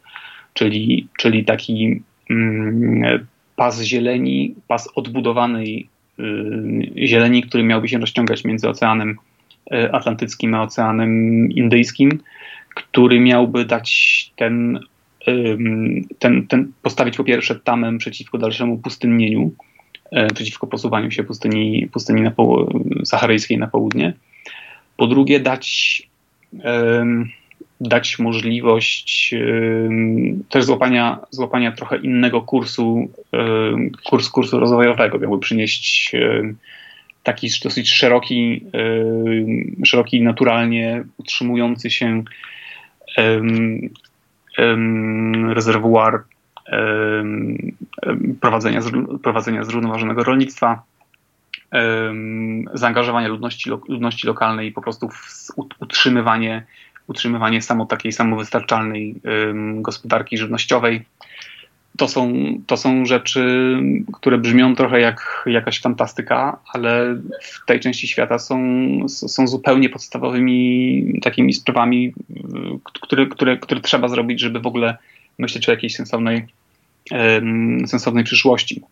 czyli, czyli taki mm, pas zieleni, pas odbudowanej y, zieleni, który miałby się rozciągać między Oceanem y, Atlantyckim a Oceanem Indyjskim, który miałby dać ten, ten, ten postawić po pierwsze tamem przeciwko dalszemu pustynnieniu, y, przeciwko posuwaniu się pustyni, pustyni na saharyjskiej na południe. Po drugie, dać dać możliwość też złapania, złapania trochę innego kursu, kurs, kursu rozwojowego, miałby przynieść taki dosyć szeroki, szeroki naturalnie utrzymujący się rezerwuar prowadzenia, prowadzenia zrównoważonego rolnictwa, zaangażowanie ludności, ludności lokalnej i po prostu utrzymywanie, utrzymywanie samo takiej samowystarczalnej gospodarki żywnościowej. To są, to są rzeczy, które brzmią trochę jak jakaś fantastyka, ale w tej części świata są, są zupełnie podstawowymi takimi sprawami, które, które, które trzeba zrobić, żeby w ogóle myśleć o jakiejś sensownej, sensownej przyszłości.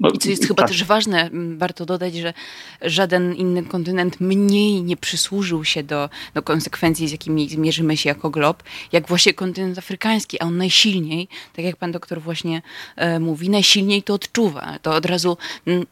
I co jest chyba tak. też ważne, warto dodać, że żaden inny kontynent mniej nie przysłużył się do, do konsekwencji, z jakimi zmierzymy się jako glob, jak właśnie kontynent afrykański, a on najsilniej, tak jak pan doktor właśnie e, mówi, najsilniej to odczuwa. To od razu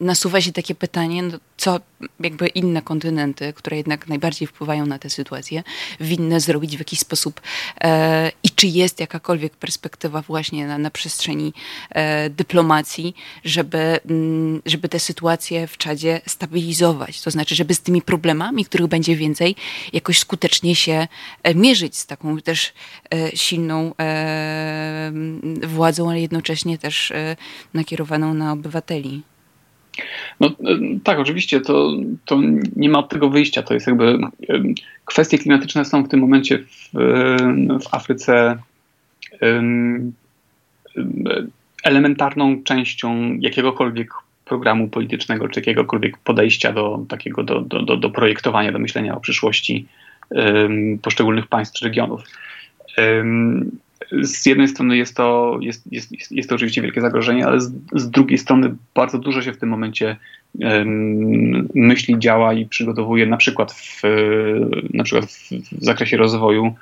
nasuwa się takie pytanie, no, co jakby inne kontynenty, które jednak najbardziej wpływają na tę sytuację, winny zrobić w jakiś sposób e, i czy jest jakakolwiek perspektywa właśnie na, na przestrzeni e, dyplomacji, żeby, mm, żeby tę sytuację w Czadzie stabilizować. To znaczy, żeby z tymi problemami, których będzie więcej, jakoś skutecznie się e, mierzyć z taką też e, silną e, władzą, ale jednocześnie też nakierowaną na obywateli. No tak, oczywiście, to, to nie ma od tego wyjścia. To jest jakby kwestie klimatyczne są w tym momencie w, w Afryce elementarną częścią jakiegokolwiek programu politycznego, czy jakiegokolwiek podejścia do takiego, do, do, do, do projektowania, do myślenia o przyszłości poszczególnych państw czy regionów z jednej strony jest to, jest, jest, jest to oczywiście wielkie zagrożenie, ale z, z drugiej strony bardzo dużo się w tym momencie um, myśli, działa i przygotowuje na przykład w, na przykład w, w zakresie rozwoju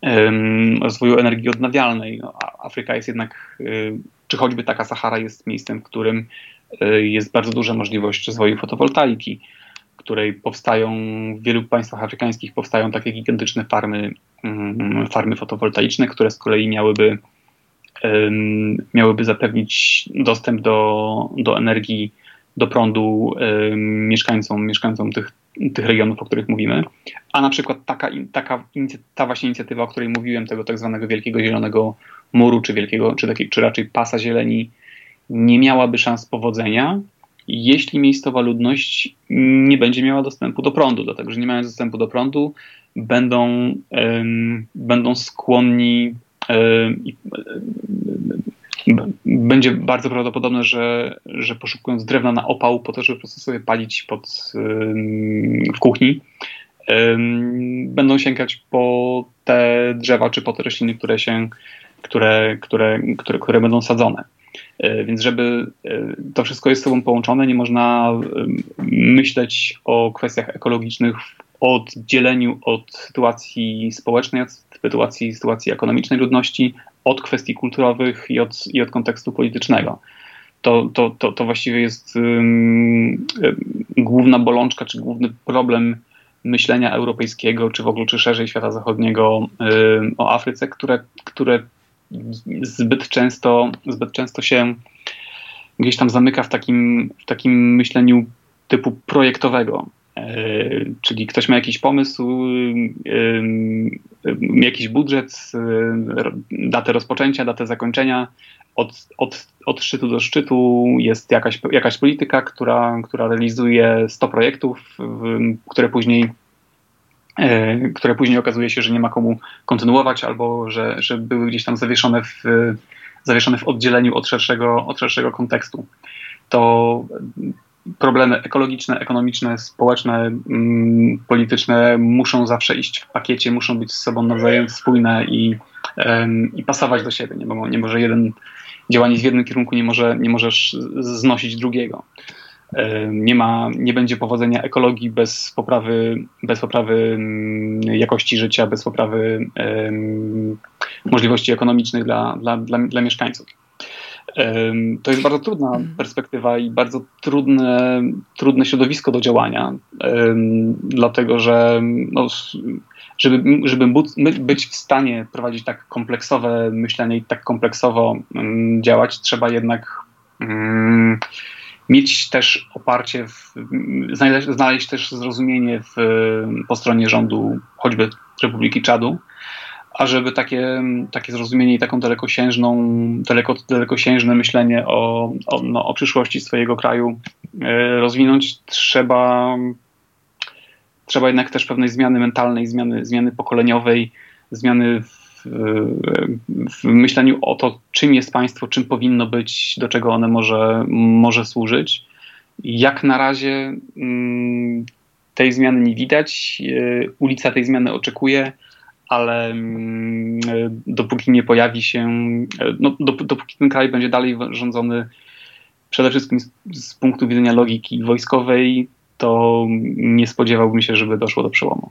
um, rozwoju energii odnawialnej. Afryka jest jednak, czy choćby taka Sahara jest miejscem, w którym y, jest bardzo duża możliwość rozwoju fotowoltaiki której powstają w wielu państwach afrykańskich powstają takie gigantyczne farmy, mm, farmy fotowoltaiczne, które z kolei miałyby, miałyby zapewnić dostęp do, do energii, do prądu mieszkańcom, mieszkańcom tych, tych regionów, o których mówimy. A na przykład taka, taka ta właśnie inicjatywa, o której mówiłem, tego tak zwanego Wielkiego Zielonego Muru, czy, wielkiego, czy, taki, czy raczej pasa zieleni, nie miałaby szans powodzenia, jeśli miejscowa ludność nie będzie miała dostępu do prądu, dlatego że nie mając dostępu do prądu, będą, będą skłonni. Będzie bardzo prawdopodobne, że, że poszukując drewna na opał po to, żeby po prostu sobie palić pod, w kuchni, będą sięgać po te drzewa czy po te rośliny, które się, które, które, które, które będą sadzone. E, więc żeby e, to wszystko jest z sobą połączone, nie można e, myśleć o kwestiach ekologicznych w oddzieleniu od sytuacji społecznej, od sytuacji, sytuacji ekonomicznej ludności, od kwestii kulturowych i od, i od kontekstu politycznego. To, to, to, to właściwie jest um, główna bolączka, czy główny problem myślenia europejskiego, czy w ogóle, czy szerzej świata zachodniego um, o Afryce, które, które zbyt często, zbyt często się gdzieś tam zamyka w takim, w takim myśleniu typu projektowego. E, czyli ktoś ma jakiś pomysł, e, jakiś budżet, e, datę rozpoczęcia, datę zakończenia. Od, od, od szczytu do szczytu jest jakaś, jakaś polityka, która, która realizuje 100 projektów, które później które później okazuje się, że nie ma komu kontynuować, albo że, że były gdzieś tam zawieszone w, zawieszone w oddzieleniu od szerszego, od szerszego kontekstu. To problemy ekologiczne, ekonomiczne, społeczne, mm, polityczne muszą zawsze iść w pakiecie, muszą być z sobą nawzajem spójne i, i pasować do siebie. Nie, bo nie może jeden działanie w jednym kierunku nie, może, nie możesz znosić drugiego nie ma, nie będzie powodzenia ekologii bez poprawy, bez poprawy mm, jakości życia, bez poprawy możliwości ekonomicznych dla, dla, dla, dla mieszkańców. To jest bardzo trudna mhm. perspektywa i bardzo trudne, trudne środowisko do działania, dlatego że no, żeby, żeby być w stanie prowadzić tak kompleksowe myślenie i tak kompleksowo działać, trzeba jednak mieć też oparcie, w, znaleźć, znaleźć też zrozumienie w, po stronie rządu, choćby Republiki Czadu, a żeby takie, takie zrozumienie i taką dalekosiężną, daleko, dalekosiężne myślenie o, o, no, o przyszłości swojego kraju e, rozwinąć, trzeba, trzeba jednak też pewnej zmiany mentalnej, zmiany, zmiany pokoleniowej, zmiany w w myśleniu o to, czym jest państwo, czym powinno być, do czego one może, może służyć. Jak na razie mm, tej zmiany nie widać. E, ulica tej zmiany oczekuje, ale mm, dopóki nie pojawi się, no, dopóki ten kraj będzie dalej rządzony przede wszystkim z, z punktu widzenia logiki wojskowej, to nie spodziewałbym się, żeby doszło do przełomu.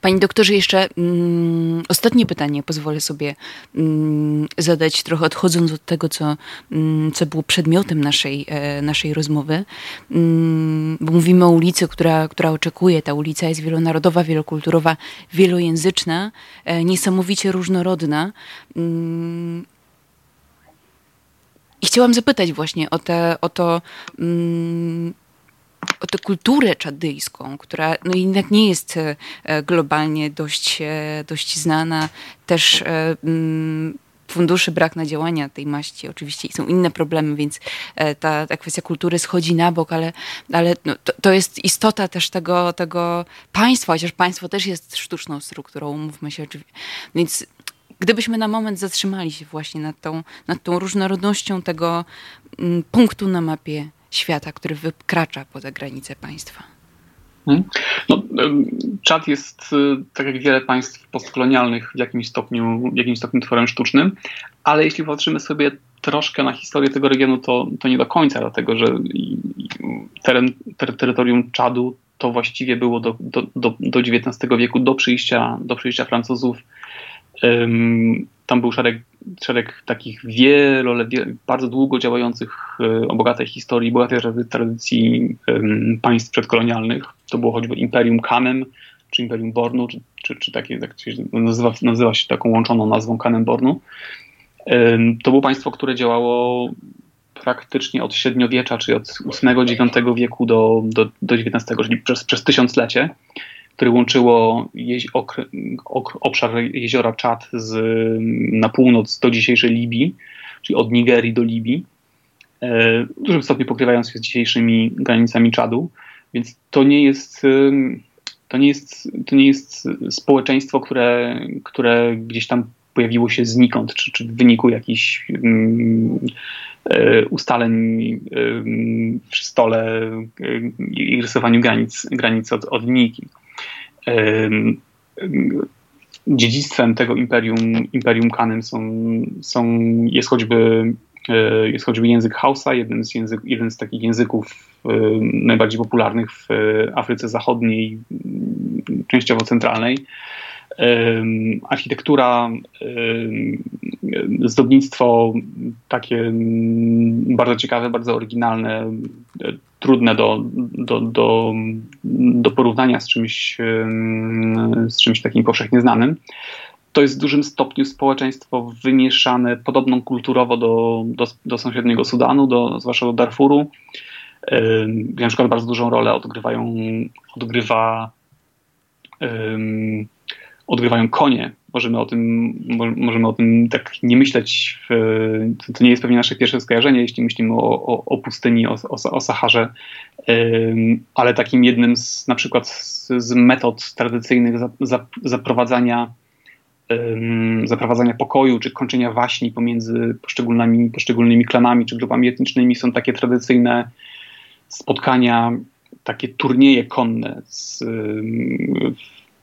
Panie doktorze, jeszcze mm, ostatnie pytanie pozwolę sobie mm, zadać, trochę odchodząc od tego, co, mm, co było przedmiotem naszej, e, naszej rozmowy. Mm, bo mówimy o ulicy, która, która oczekuje. Ta ulica jest wielonarodowa, wielokulturowa, wielojęzyczna, e, niesamowicie różnorodna. Mm, I chciałam zapytać właśnie o, te, o to mm, o tę kulturę czadyjską, która no jednak nie jest e, globalnie dość, e, dość znana. Też e, mm, funduszy brak na działania tej maści. Oczywiście są inne problemy, więc ta, ta kwestia kultury schodzi na bok, ale, ale no, to, to, jest istota też tego, tego państwa, chociaż państwo też jest sztuczną strukturą, umówmy się. Więc gdybyśmy na moment zatrzymali się właśnie nad tą, nad tą różnorodnością tego mm, punktu na mapie świata, który wykracza poza granice państwa? Hmm. No, Czad jest, y, tak jak wiele państw postkolonialnych, w jakimś stopniu, w jakimś stopniu tworem sztucznym, ale jeśli patrzymy sobie troszkę na historię tego regionu, to, to nie do końca, dlatego że teren, ter, terytorium Czadu to właściwie było do, do, do, XIX wieku, do przyjścia, do przyjścia Francuzów. Tam był szereg, szereg takich wielo, bardzo długo działających e, o bogatej historii, bogatej tradycji państw przedkolonialnych. To było choćby Imperium Kanem, czy Imperium Bornu, czy, czy, czy takie, tak się nazywa, nazywa się taką łączoną nazwą Kanem Bornu. To było państwo, które działało praktycznie od średniowiecza, czyli od VIII-IX wieku do, do, do XIX, czyli przez, przez tysiąclecie które łączyło jeź, ok, obszar jeziora Czad z, na północ do dzisiejszej Libii, czyli od Nigerii do Libii, e, w dużym stopniu pokrywając się z dzisiejszymi granicami Czadu. Więc to nie jest, to nie jest, to nie jest społeczeństwo, które, które gdzieś tam pojawiło się znikąd, czy, czy w wyniku jakichś um, ustaleń przy stole i rysowaniu granic, granic od, od linijki dziedzictwem tego imperium, imperium Kanem są, są, jest, choćby, e, jest choćby język Hausa, jeden z, język, jeden z takich języków najbardziej popularnych w Afryce Zachodniej, częściowo centralnej. Architektura, zdobnictwo takie bardzo ciekawe, bardzo oryginalne, trudne do, do, do, do porównania z czymś, z czymś takim powszechnie znanym. To jest w dużym stopniu społeczeństwo wymieszane podobną kulturowo do, do, do sąsiedniego Sudanu, do, zwłaszcza do Darfuru. Na przykład bardzo dużą rolę odgrywają, odgrywa odgrywają konie. Możemy o tym, możemy o tym tak nie myśleć. To nie jest pewnie nasze pierwsze skojarzenie, jeśli myślimy o, o, o pustyni, o, o, o Saharze, ale takim jednym z na przykład z, z metod tradycyjnych za, za, zaprowadzania zaprowadzania pokoju, czy kończenia waśni pomiędzy poszczególnymi, poszczególnymi klanami, czy grupami etnicznymi są takie tradycyjne spotkania, takie turnieje konne z,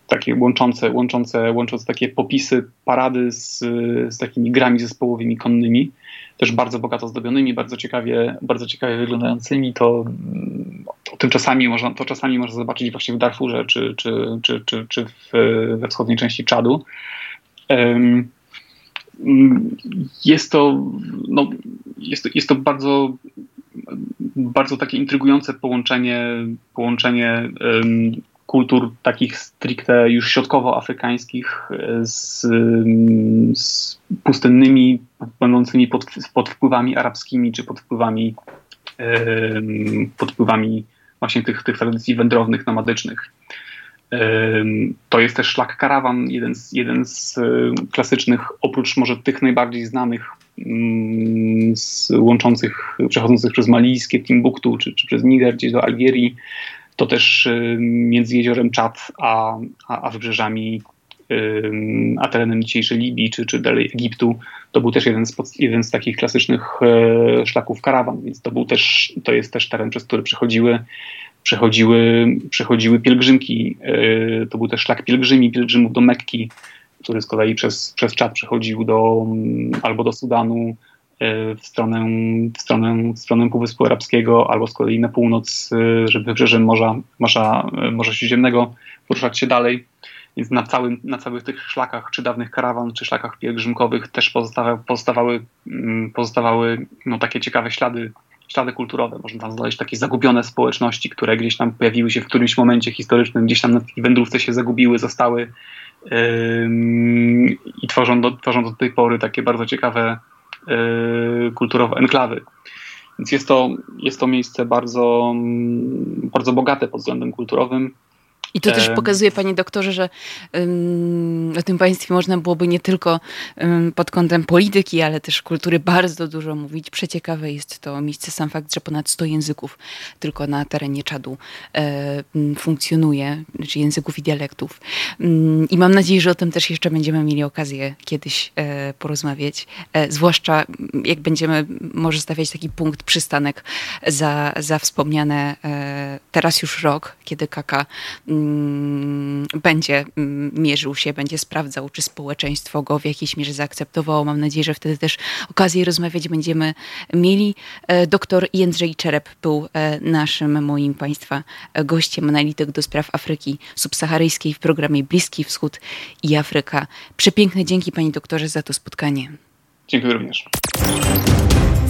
takie łączące, łączące, łączące takie popisy, parady z, z takimi grami zespołowymi konnymi, też bardzo bogato zdobionymi, bardzo ciekawie, bardzo ciekawie wyglądającymi. To, to tym czasami można, to czasami można zobaczyć właśnie w Darfurze czy, czy, czy, czy, czy w, we wschodniej części Czadu. Um, jest to, no, jest to, jest to bardzo, bardzo takie intrygujące połączenie, połączenie kultur takich stricte już środkowoafrykańskich e, z, mm, z pustynnymi, będącymi pod, pod, wpływami arabskimi czy pod wpływami, pod wpływami właśnie tych, tych tradycji wędrownych, nomadycznych. To jest też szlak karawan, jeden z, jeden z e, klasycznych, oprócz może tych najbardziej znanych, mm, z łączących, przechodzących przez malijskie Timbuktu czy, czy przez Niger gdzieś do Algierii, to też y, między jeziorem Czad a, a, a wybrzeżami, a terenem dzisiejszej Libii czy, czy dalej Egiptu, to był też jeden z, jeden z takich klasycznych e, szlaków karawan, więc to, był też, to jest też teren, przez który przechodziły, przechodziły, przechodziły pielgrzymki. E, to był też szlak pielgrzymi, pielgrzymów do Mekki, który z kolei przez, przez Czad przechodził do, albo do Sudanu, w stronę, w stronę, w stronę Półwyspu Arabskiego albo z kolei na północ, żeby wybrzeżem Morza, Morza, Morza Śródziemnego poruszać się dalej. Więc na, całym, na całych tych szlakach, czy dawnych karawan, czy szlakach pielgrzymkowych też pozostawały, pozostawały, mm, pozostawały no, takie ciekawe ślady, ślady kulturowe. Można tam znaleźć takie zagubione społeczności, które gdzieś tam pojawiły się w którymś momencie historycznym, gdzieś tam na tej wędrówce się zagubiły, zostały yy, i tworzą do, tworzą do tej pory takie bardzo ciekawe yy, kulturowe enklawy. Więc jest to, jest to miejsce bardzo, bardzo bogate pod względem kulturowym. I to też pokazuje, panie doktorze, że um, o tym państwie można byłoby nie tylko um, pod kątem polityki, ale też kultury bardzo dużo mówić. Przeciekawe jest to miejsce, sam fakt, że ponad 100 języków tylko na terenie Czadu e, funkcjonuje, czy języków i dialektów. Um, I mam nadzieję, że o tym też jeszcze będziemy mieli okazję kiedyś e, porozmawiać. E, zwłaszcza jak będziemy może stawiać taki punkt, przystanek za, za wspomniane teraz już rok, kiedy Kaka Mm, będzie mm, mierzył się, będzie sprawdzał, czy społeczeństwo go w jakiejś mierze zaakceptowało. Mam nadzieję, że wtedy też okazję rozmawiać będziemy mieli. E, doktor Jędrzej Czerep był e, naszym, moim Państwa gościem, analityk do spraw Afryki subsaharyjskiej w programie Bliski Wschód i Afryka. Przepiękne dzięki Panie doktorze za to spotkanie. Dziękuję również.